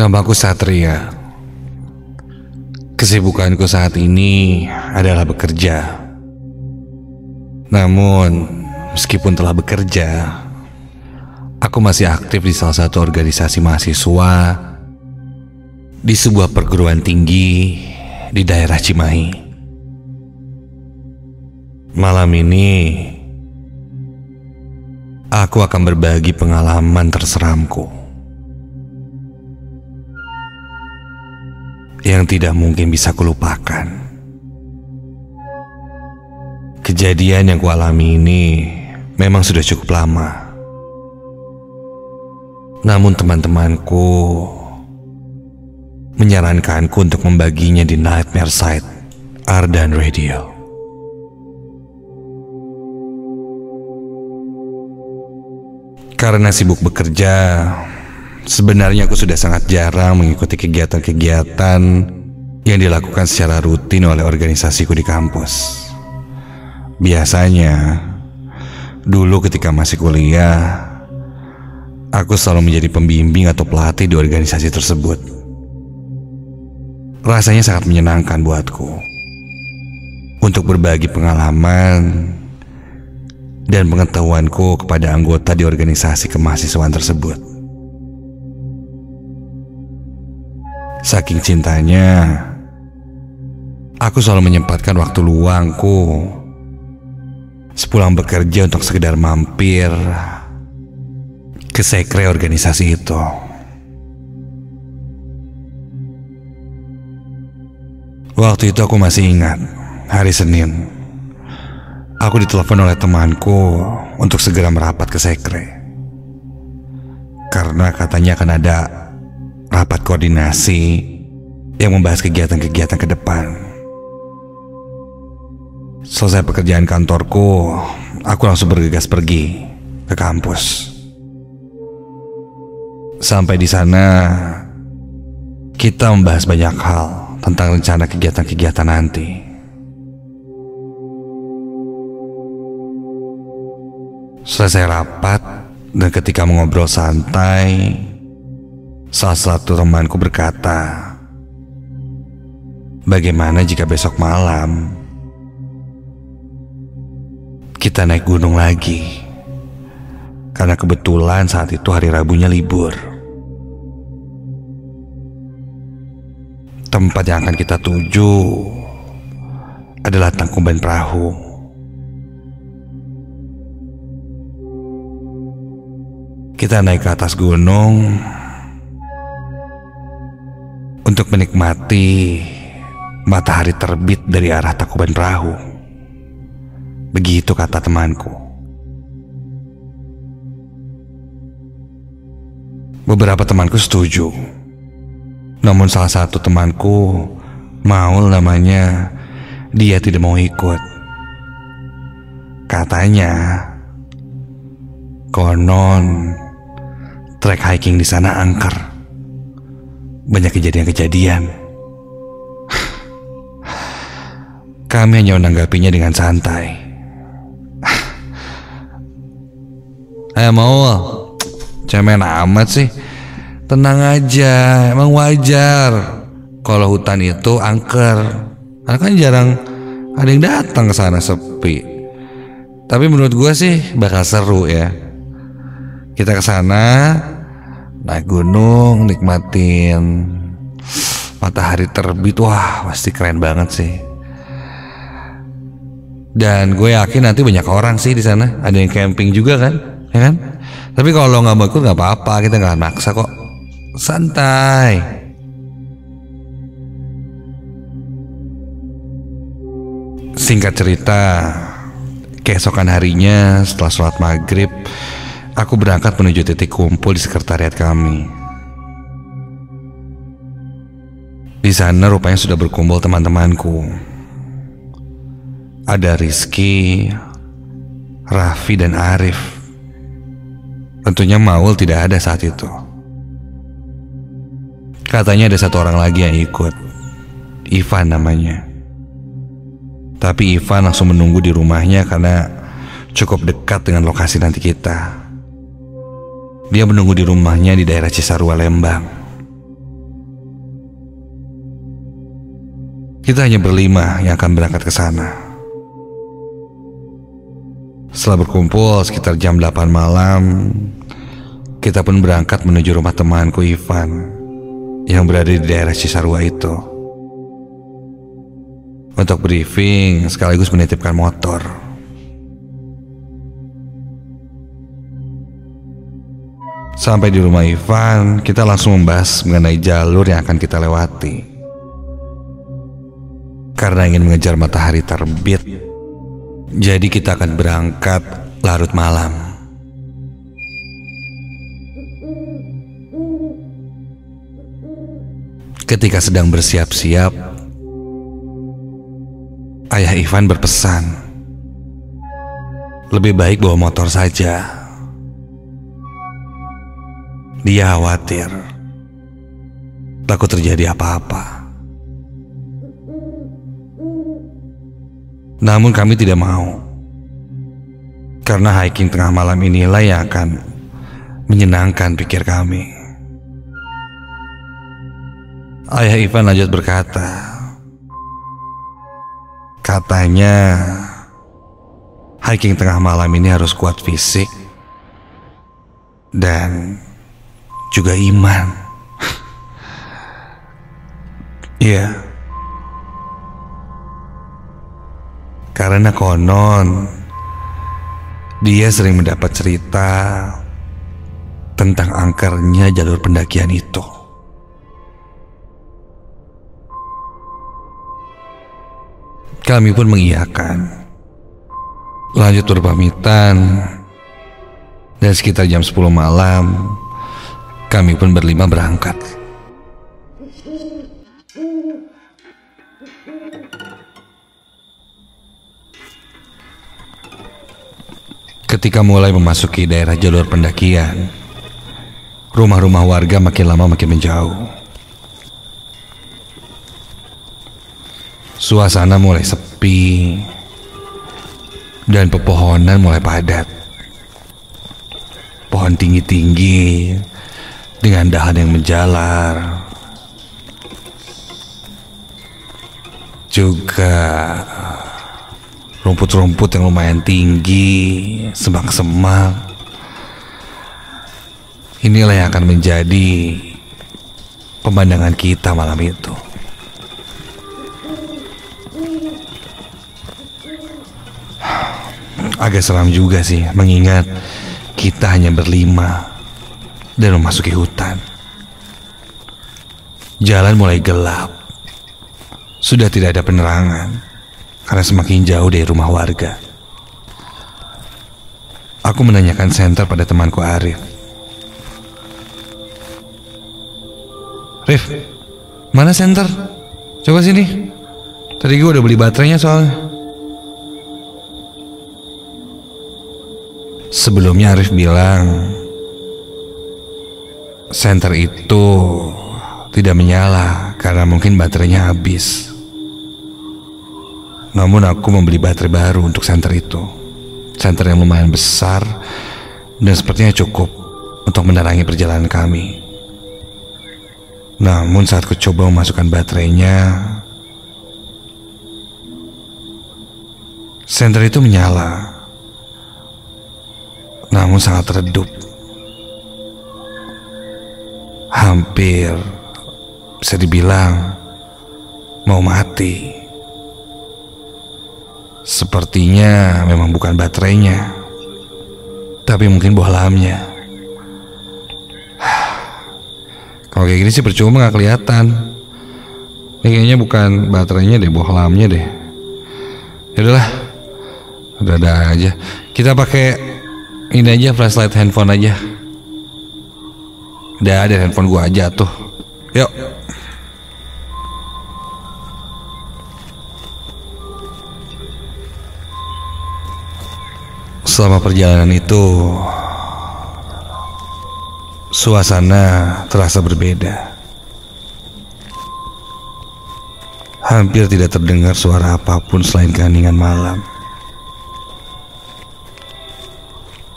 Namaku Satria. Kesibukanku saat ini adalah bekerja. Namun, meskipun telah bekerja, aku masih aktif di salah satu organisasi mahasiswa di sebuah perguruan tinggi di daerah Cimahi. Malam ini, aku akan berbagi pengalaman terseramku. Yang tidak mungkin bisa kulupakan. Kejadian yang kualami ini memang sudah cukup lama. Namun teman-temanku menyarankanku untuk membaginya di Nightmare Site Ardan Radio. Karena sibuk bekerja, Sebenarnya aku sudah sangat jarang mengikuti kegiatan-kegiatan yang dilakukan secara rutin oleh organisasiku di kampus. Biasanya, dulu ketika masih kuliah, aku selalu menjadi pembimbing atau pelatih di organisasi tersebut. Rasanya sangat menyenangkan buatku untuk berbagi pengalaman dan pengetahuanku kepada anggota di organisasi kemahasiswaan tersebut. Saking cintanya, aku selalu menyempatkan waktu luangku sepulang bekerja untuk sekedar mampir ke sekre organisasi itu. Waktu itu aku masih ingat, hari Senin. Aku ditelepon oleh temanku untuk segera merapat ke sekre. Karena katanya akan ada rapat koordinasi yang membahas kegiatan-kegiatan ke depan. Selesai pekerjaan kantorku, aku langsung bergegas pergi ke kampus. Sampai di sana, kita membahas banyak hal tentang rencana kegiatan-kegiatan nanti. Selesai rapat, dan ketika mengobrol santai, Salah satu temanku berkata, "Bagaimana jika besok malam kita naik gunung lagi?" Karena kebetulan saat itu hari Rabunya libur. Tempat yang akan kita tuju adalah Tangkuban Perahu. Kita naik ke atas gunung untuk menikmati matahari terbit dari arah takuban perahu. Begitu kata temanku. Beberapa temanku setuju. Namun salah satu temanku, Maul namanya, dia tidak mau ikut. Katanya, konon trek hiking di sana angker banyak kejadian-kejadian. Kami hanya menanggapinya dengan santai. Eh mau cemen amat sih. Tenang aja, emang wajar. Kalau hutan itu angker, karena kan jarang ada yang datang ke sana sepi. Tapi menurut gue sih bakal seru ya. Kita ke sana, naik gunung nikmatin matahari terbit. Wah pasti keren banget sih. Dan gue yakin nanti banyak orang sih di sana. Ada yang camping juga kan ya kan? Tapi kalau nggak mau ikut nggak apa-apa kita nggak maksa kok. Santai. Singkat cerita keesokan harinya setelah sholat maghrib Aku berangkat menuju titik kumpul di sekretariat kami. Di sana rupanya sudah berkumpul teman-temanku. Ada Rizky, Raffi dan Arif. Tentunya Maul tidak ada saat itu. Katanya ada satu orang lagi yang ikut. Ivan namanya. Tapi Ivan langsung menunggu di rumahnya karena cukup dekat dengan lokasi nanti kita. Dia menunggu di rumahnya di daerah Cisarua, Lembang. Kita hanya berlima yang akan berangkat ke sana. Setelah berkumpul sekitar jam 8 malam, kita pun berangkat menuju rumah temanku Ivan yang berada di daerah Cisarua itu. Untuk briefing sekaligus menitipkan motor. Sampai di rumah Ivan, kita langsung membahas mengenai jalur yang akan kita lewati. Karena ingin mengejar matahari terbit, jadi kita akan berangkat larut malam. Ketika sedang bersiap-siap, ayah Ivan berpesan, lebih baik bawa motor saja. Dia khawatir takut terjadi apa-apa. Namun kami tidak mau. Karena hiking tengah malam inilah yang akan menyenangkan pikir kami. Ayah Ivan lanjut berkata, katanya hiking tengah malam ini harus kuat fisik dan juga iman. Iya. Karena konon dia sering mendapat cerita tentang angkernya jalur pendakian itu. Kami pun mengiyakan. Lanjut berpamitan dan sekitar jam 10 malam kami pun berlima berangkat. Ketika mulai memasuki daerah jalur pendakian, rumah-rumah warga makin lama makin menjauh. Suasana mulai sepi dan pepohonan mulai padat. Pohon tinggi-tinggi dengan dahan yang menjalar. Juga rumput-rumput yang lumayan tinggi, semak-semak. Inilah yang akan menjadi pemandangan kita malam itu. Agak seram juga sih mengingat kita hanya berlima dan memasuki hutan. Jalan mulai gelap. Sudah tidak ada penerangan karena semakin jauh dari rumah warga. Aku menanyakan senter pada temanku Arif. Rif, mana senter? Coba sini. Tadi gue udah beli baterainya soalnya. Sebelumnya Arif bilang Center itu tidak menyala karena mungkin baterainya habis. Namun aku membeli baterai baru untuk center itu. Center yang lumayan besar dan sepertinya cukup untuk menerangi perjalanan kami. Namun saat ku coba memasukkan baterainya, center itu menyala. Namun sangat redup hampir bisa dibilang mau mati. Sepertinya memang bukan baterainya, tapi mungkin bohlamnya. Kalau kayak gini sih percuma nggak kelihatan. Ini kayaknya bukan baterainya deh, bohlamnya deh. Ya udahlah, udah ada aja. Kita pakai ini aja flashlight handphone aja. Udah ada handphone gua aja tuh. Yuk. Selama perjalanan itu suasana terasa berbeda. Hampir tidak terdengar suara apa pun selain keheningan malam.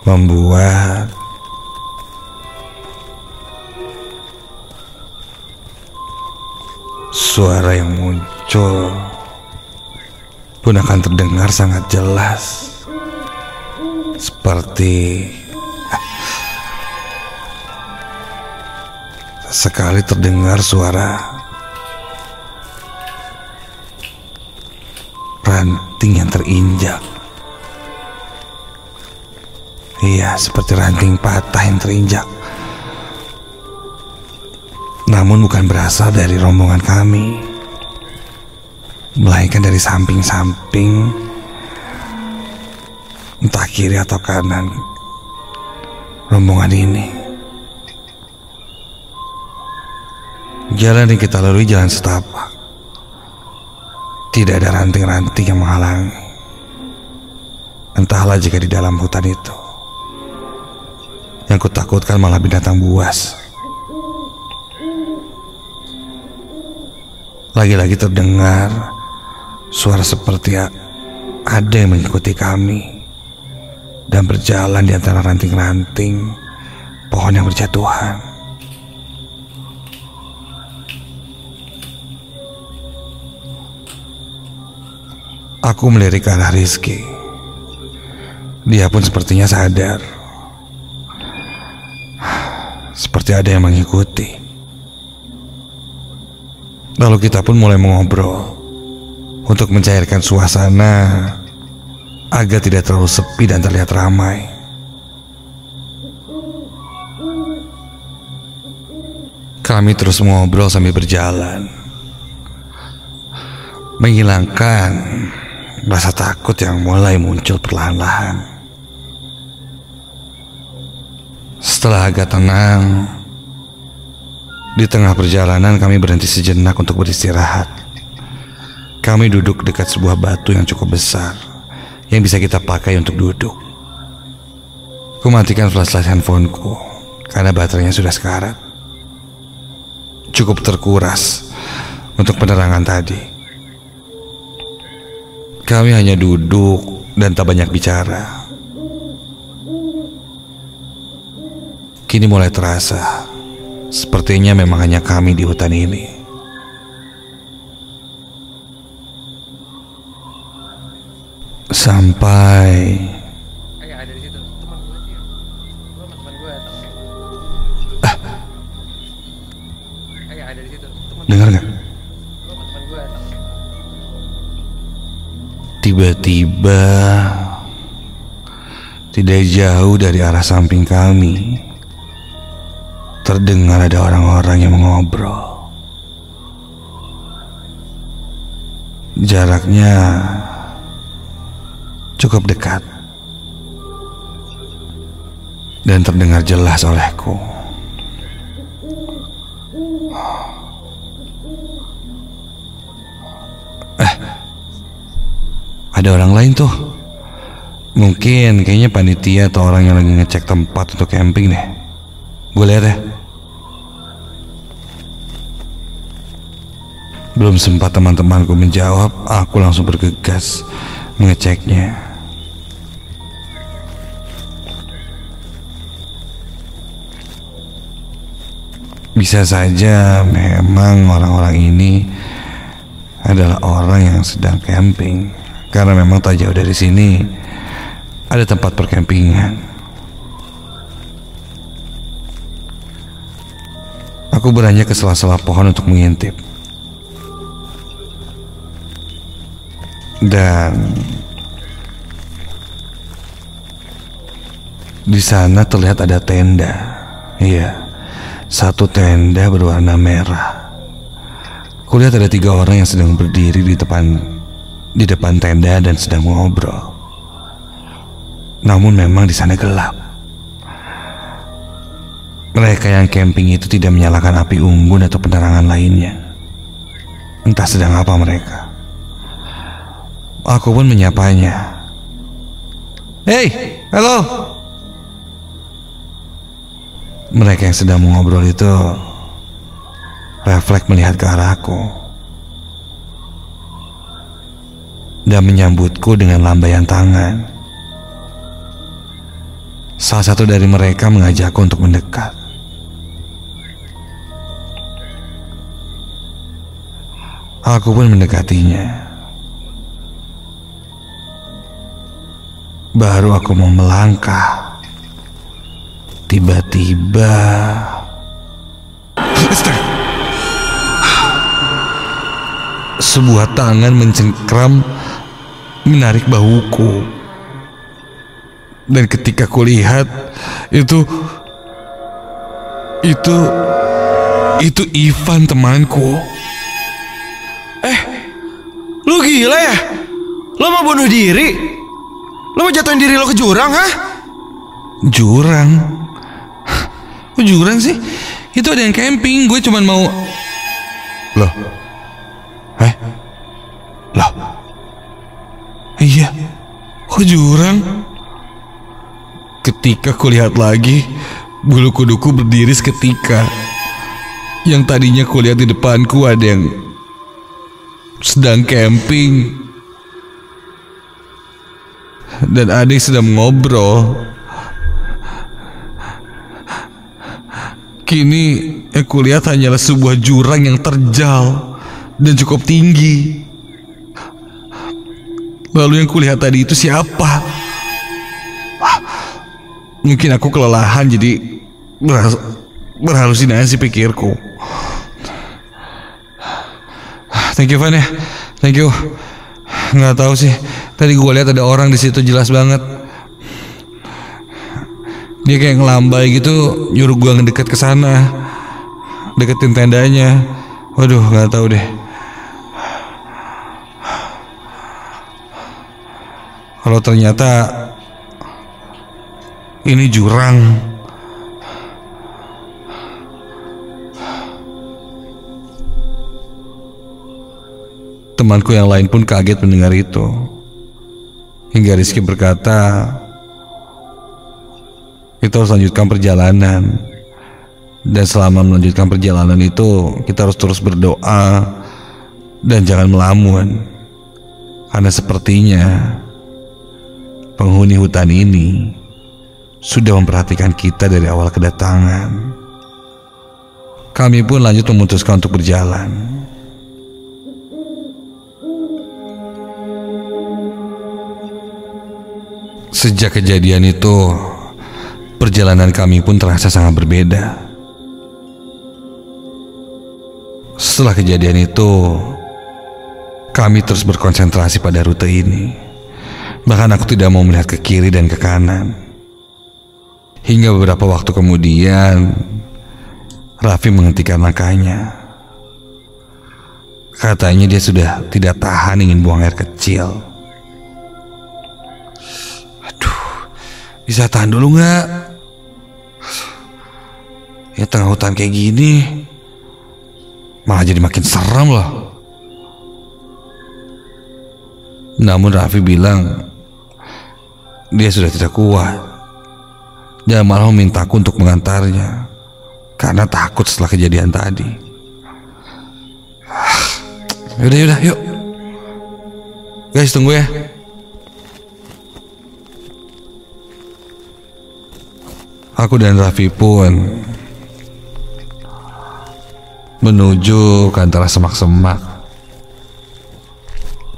Membuat suara yang muncul pun akan terdengar sangat jelas. Seperti sekali terdengar suara ranting yang terinjak. Iya seperti ranting patah yang terinjak namun bukan berasal dari rombongan kami. Melainkan dari samping-samping. Entah kiri atau kanan rombongan ini. Jalan yang kita lalui jalan setapak. Tidak ada ranting-ranting yang menghalangi. Entahlah jika di dalam hutan itu. Yang kutakutkan malah binatang buas lagi-lagi terdengar Suara seperti ada yang mengikuti kami dan berjalan di antara ranting-ranting pohon yang berjatuhan. Aku melirik ke arah Rizky. Dia pun sepertinya sadar. Seperti ada yang mengikuti. Lalu kita pun mulai mengobrol untuk mencairkan suasana agar tidak terlalu sepi dan terlihat ramai. Kami terus ngobrol sambil berjalan, menghilangkan rasa takut yang mulai muncul perlahan-lahan. Setelah agak tenang, di tengah perjalanan kami berhenti sejenak untuk beristirahat. Kami duduk dekat sebuah batu yang cukup besar yang bisa kita pakai untuk duduk. Ku matikan flashlight handphoneku karena baterainya sudah sekarat. Cukup terkuras untuk penerangan tadi. Kami hanya duduk dan tak banyak bicara. Kini mulai terasa sepertinya memang hanya kami di hutan ini. sampai dengar nggak? Tiba-tiba tidak jauh dari arah samping kami terdengar ada orang-orang yang mengobrol jaraknya cukup dekat dan terdengar jelas olehku. Eh, ada orang lain tuh. Mungkin kayaknya panitia atau orang yang lagi ngecek tempat untuk camping deh. Gue lihat ya. Belum sempat teman-temanku menjawab, aku langsung bergegas mengeceknya. Bisa saja memang orang-orang ini adalah orang yang sedang camping karena memang tak jauh dari sini ada tempat perkempingan. Aku beranjak ke sela-sela pohon untuk mengintip. Dan di sana terlihat ada tenda. Iya. Satu tenda berwarna merah. Kulihat ada tiga orang yang sedang berdiri di depan di depan tenda dan sedang ngobrol. Namun memang di sana gelap. Mereka yang camping itu tidak menyalakan api unggun atau penerangan lainnya. Entah sedang apa mereka. Aku pun menyapanya. Hei, halo, mereka yang sedang mengobrol itu refleks melihat ke arahku dan menyambutku dengan lambaian tangan. Salah satu dari mereka mengajakku untuk mendekat. Aku pun mendekatinya. Baru aku mau melangkah. Tiba-tiba sebuah tangan mencengkram menarik bahuku. Dan ketika kulihat itu itu itu Ivan temanku. Eh, lu gila ya? Lo mau bunuh diri? Lo mau jatuhin diri lo ke jurang, hah? Jurang? Kok jurang sih? Itu ada yang camping, gue cuman mau... Loh? Eh? Loh? Iya, kok jurang? Ketika kulihat lagi, bulu kuduku berdiri seketika. Yang tadinya kulihat di depanku ada yang sedang camping. Dan yang sedang ngobrol. Kini yang kulihat hanyalah sebuah jurang yang terjal dan cukup tinggi. Lalu yang kulihat tadi itu siapa? Mungkin aku kelelahan jadi berhalusinasi pikirku. Thank you Van ya, thank you. Nggak tahu sih, tadi gue lihat ada orang di situ jelas banget. Dia kayak ngelambai gitu, nyuruh gua ngedeket ke sana, deketin tendanya. Waduh, nggak tahu deh. Kalau ternyata ini jurang. Temanku yang lain pun kaget mendengar itu. Hingga Rizky berkata, kita harus lanjutkan perjalanan. Dan selama melanjutkan perjalanan itu kita harus terus berdoa dan jangan melamun. Karena sepertinya penghuni hutan ini sudah memperhatikan kita dari awal kedatangan. Kami pun lanjut memutuskan untuk berjalan sejak kejadian itu perjalanan kami pun terasa sangat berbeda. Setelah kejadian itu, kami terus berkonsentrasi pada rute ini. Bahkan aku tidak mau melihat ke kiri dan ke kanan. Hingga beberapa waktu kemudian, Raffi menghentikan langkahnya. Katanya dia sudah tidak tahan ingin buang air kecil. Bisa tahan dulu nggak? Ya tengah hutan kayak gini Malah jadi makin serem loh. Namun Raffi bilang Dia sudah tidak kuat. Dia malah memintaku untuk mengantarnya Karena takut setelah kejadian tadi. Yaudah yaudah yuk. Guys tunggu ya Aku dan Raffi pun menuju ke antara semak-semak.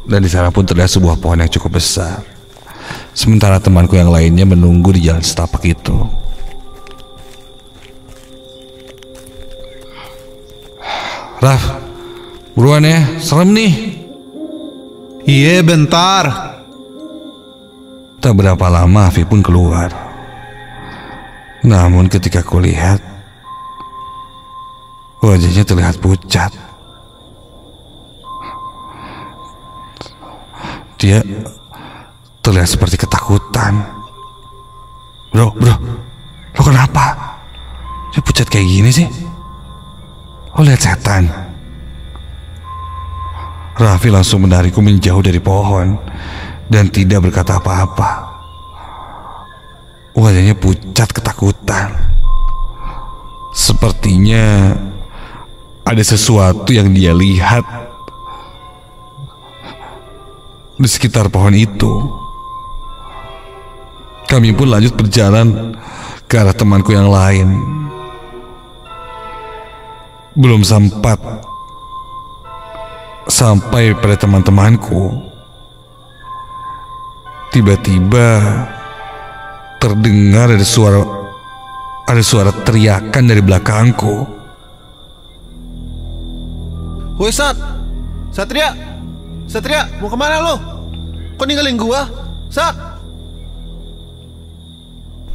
Dan di sana pun terlihat sebuah pohon yang cukup besar. Sementara temanku yang lainnya menunggu di jalan setapak itu. Raf, buruan ya, serem nih. Iya bentar. Tak berapa lama Afi pun keluar. Namun ketika kulihat Wajahnya terlihat pucat. Dia terlihat seperti ketakutan. Bro, bro Lo kenapa? Dia pucat kayak gini sih? Lo lihat setan. Raffi langsung menariku menjauh dari pohon Dan tidak berkata apa-apa. Wajahnya pucat ketakutan. Sepertinya ada sesuatu yang dia lihat di sekitar pohon itu. Kami pun lanjut berjalan ke arah temanku yang lain. Belum sempat sampai pada teman-temanku. Tiba-tiba terdengar ada suara ada suara teriakan dari belakangku. Woi Sat Satria Satria mau ke mana lo? Kok ninggalin gua? Sat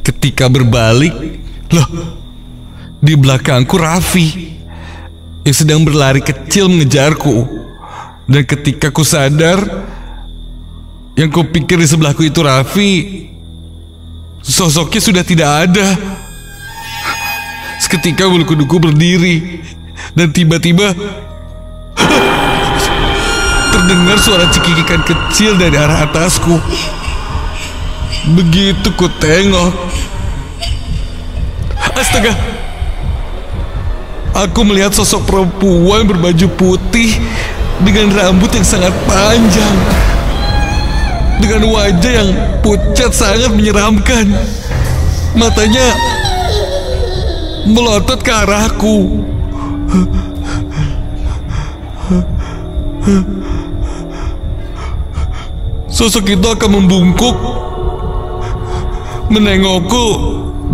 Ketika berbalik, loh, di belakangku Raffi yang sedang berlari kecil mengejarku. Dan ketika ku sadar, yang ku pikir di sebelahku itu Raffi, sosoknya sudah tidak ada. Seketika bulu kuduku berdiri. Dan tiba-tiba terdengar suara cekikikan kecil dari arah atasku. Begitu ku tengok. Astaga. Aku melihat sosok perempuan berbaju putih Dengan rambut yang sangat panjang. Dengan wajah yang pucat sangat menyeramkan. Matanya Melotot ke arahku Sosok itu akan membungkuk menengokku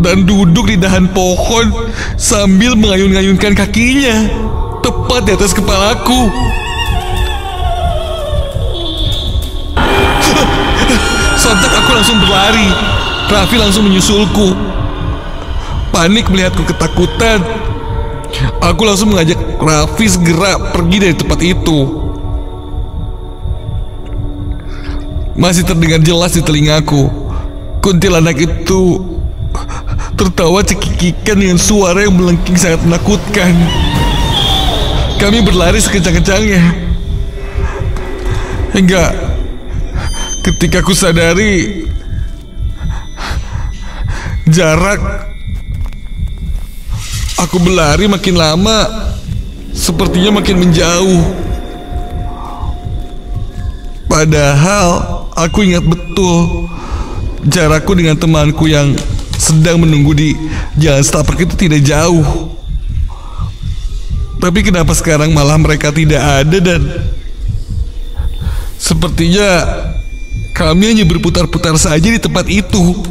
dan duduk di dahan pohon sambil mengayun-ayunkan kakinya tepat di atas kepalaku. Sontak aku langsung berlari. Raffi langsung menyusulku. Panik melihatku ketakutan. Aku langsung mengajak Raffi segera pergi dari tempat itu. Masih terdengar jelas di telingaku kuntilanak itu tertawa cekikikan dengan suara yang melengking sangat menakutkan. Kami berlari sekencang-kencangnya. Hingga ketika ku sadari jarak aku berlari makin lama sepertinya makin menjauh. Padahal aku ingat betul jarakku dengan temanku yang sedang menunggu di jalan setapak itu tidak jauh. Tapi kenapa sekarang malah mereka tidak ada dan sepertinya kami hanya berputar-putar saja di tempat itu.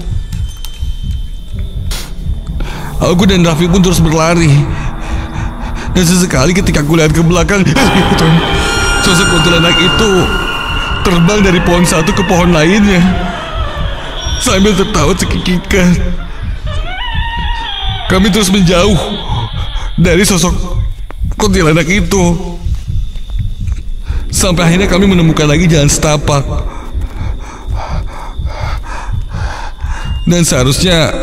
Aku dan Raffi pun terus berlari. Dan sesekali ketika aku lihat ke belakang, sosok kuntilanak itu terbang dari pohon satu ke pohon lainnya sambil tertawa cekikikan. Kami terus menjauh dari sosok kuntilanak itu. Sampai akhirnya kami menemukan lagi jalan setapak. Dan seharusnya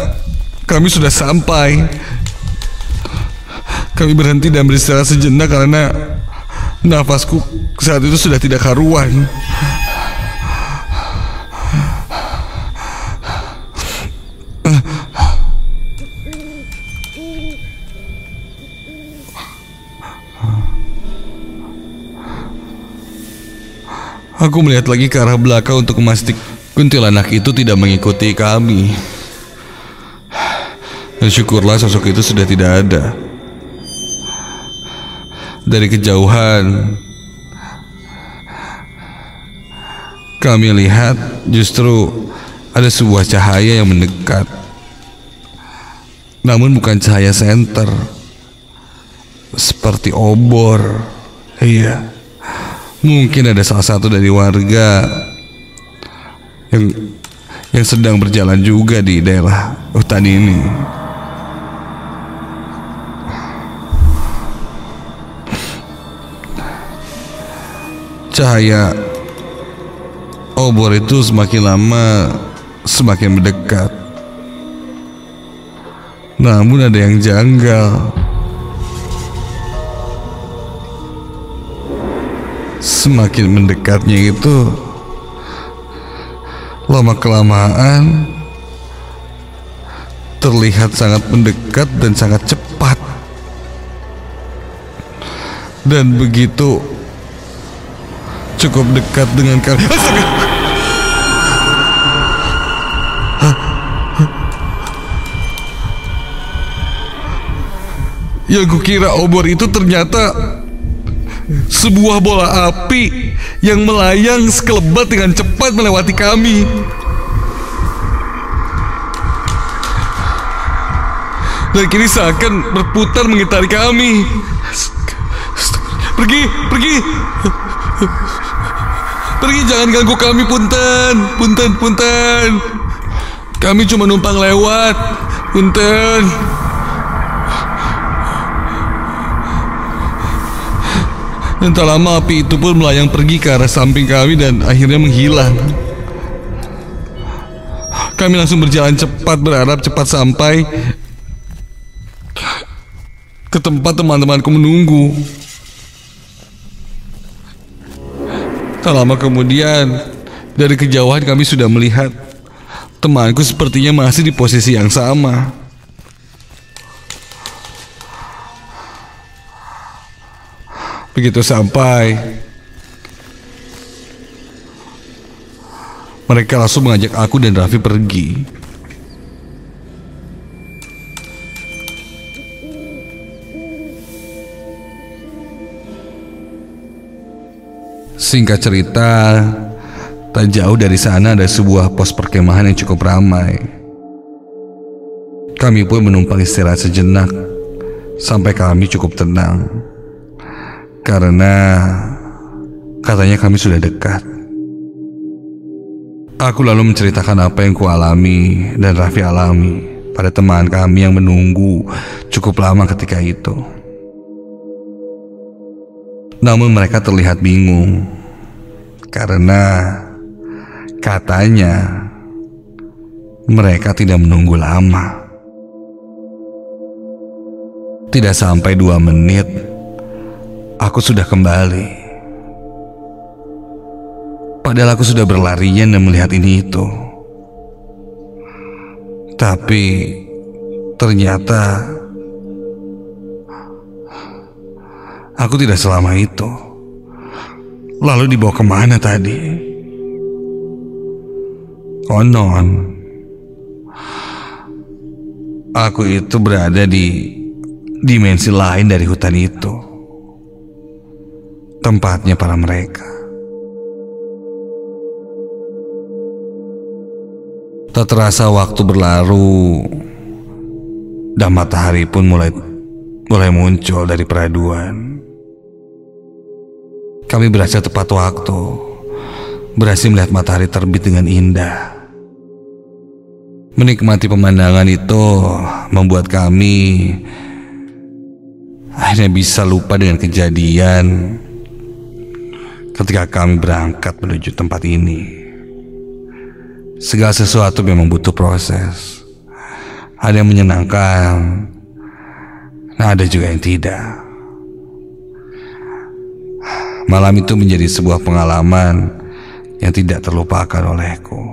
kami sudah sampai. Kami berhenti dan beristirahat sejenak karena nafasku saat itu sudah tidak karuan. Aku melihat lagi ke arah belakang untuk memastikan kuntilanak itu tidak mengikuti kami. Dan syukurlah sosok itu sudah tidak ada. Dari kejauhan, kami lihat justru ada sebuah cahaya yang mendekat. Namun bukan cahaya senter. Seperti obor. Iya. Mungkin ada salah satu dari warga yang yang sedang berjalan juga di daerah hutan ini. Cahaya obor itu semakin lama semakin mendekat. Namun ada yang janggal. semakin mendekatnya itu lama kelamaan terlihat sangat mendekat dan sangat cepat dan begitu cukup dekat dengan kalian yang kukira obor itu ternyata sebuah bola api yang melayang sekelebat dengan cepat melewati kami. Dan kini seakan berputar mengitari kami. Pergi, pergi. Pergi, jangan ganggu kami, punten. Punten, punten. Kami cuma numpang lewat. Punten. Dan tak lama api itu pun melayang pergi ke arah samping kami dan akhirnya menghilang. Kami langsung berjalan cepat berharap cepat sampai ke tempat teman-temanku menunggu. Tak lama kemudian, dari kejauhan kami sudah melihat temanku sepertinya masih di posisi yang sama. Begitu sampai, mereka langsung mengajak aku dan Raffi pergi. Singkat cerita, tak jauh dari sana ada sebuah pos perkemahan yang cukup ramai. Kami pun menumpang istirahat sejenak sampai kami cukup tenang. Karena katanya kami sudah dekat. Aku lalu menceritakan apa yang kualami dan Raffi alami pada teman kami yang menunggu cukup lama ketika itu. Namun mereka terlihat bingung karena katanya mereka tidak menunggu lama. Tidak sampai dua menit, aku sudah kembali. Padahal aku sudah berlarian dan melihat ini itu. Tapi ternyata aku tidak selama itu. Lalu dibawa ke mana tadi? Konon, aku itu berada di dimensi lain dari hutan itu. Tempatnya para mereka. Tak terasa waktu berlalu dan matahari pun mulai mulai muncul dari peraduan. Kami berhasil tepat waktu, berhasil melihat matahari terbit dengan indah. Menikmati pemandangan itu membuat kami akhirnya bisa lupa dengan kejadian ketika kami berangkat menuju tempat ini. Segala sesuatu memang butuh proses. Ada yang menyenangkan, nah ada juga yang tidak. Malam itu menjadi sebuah pengalaman yang tidak terlupakan olehku.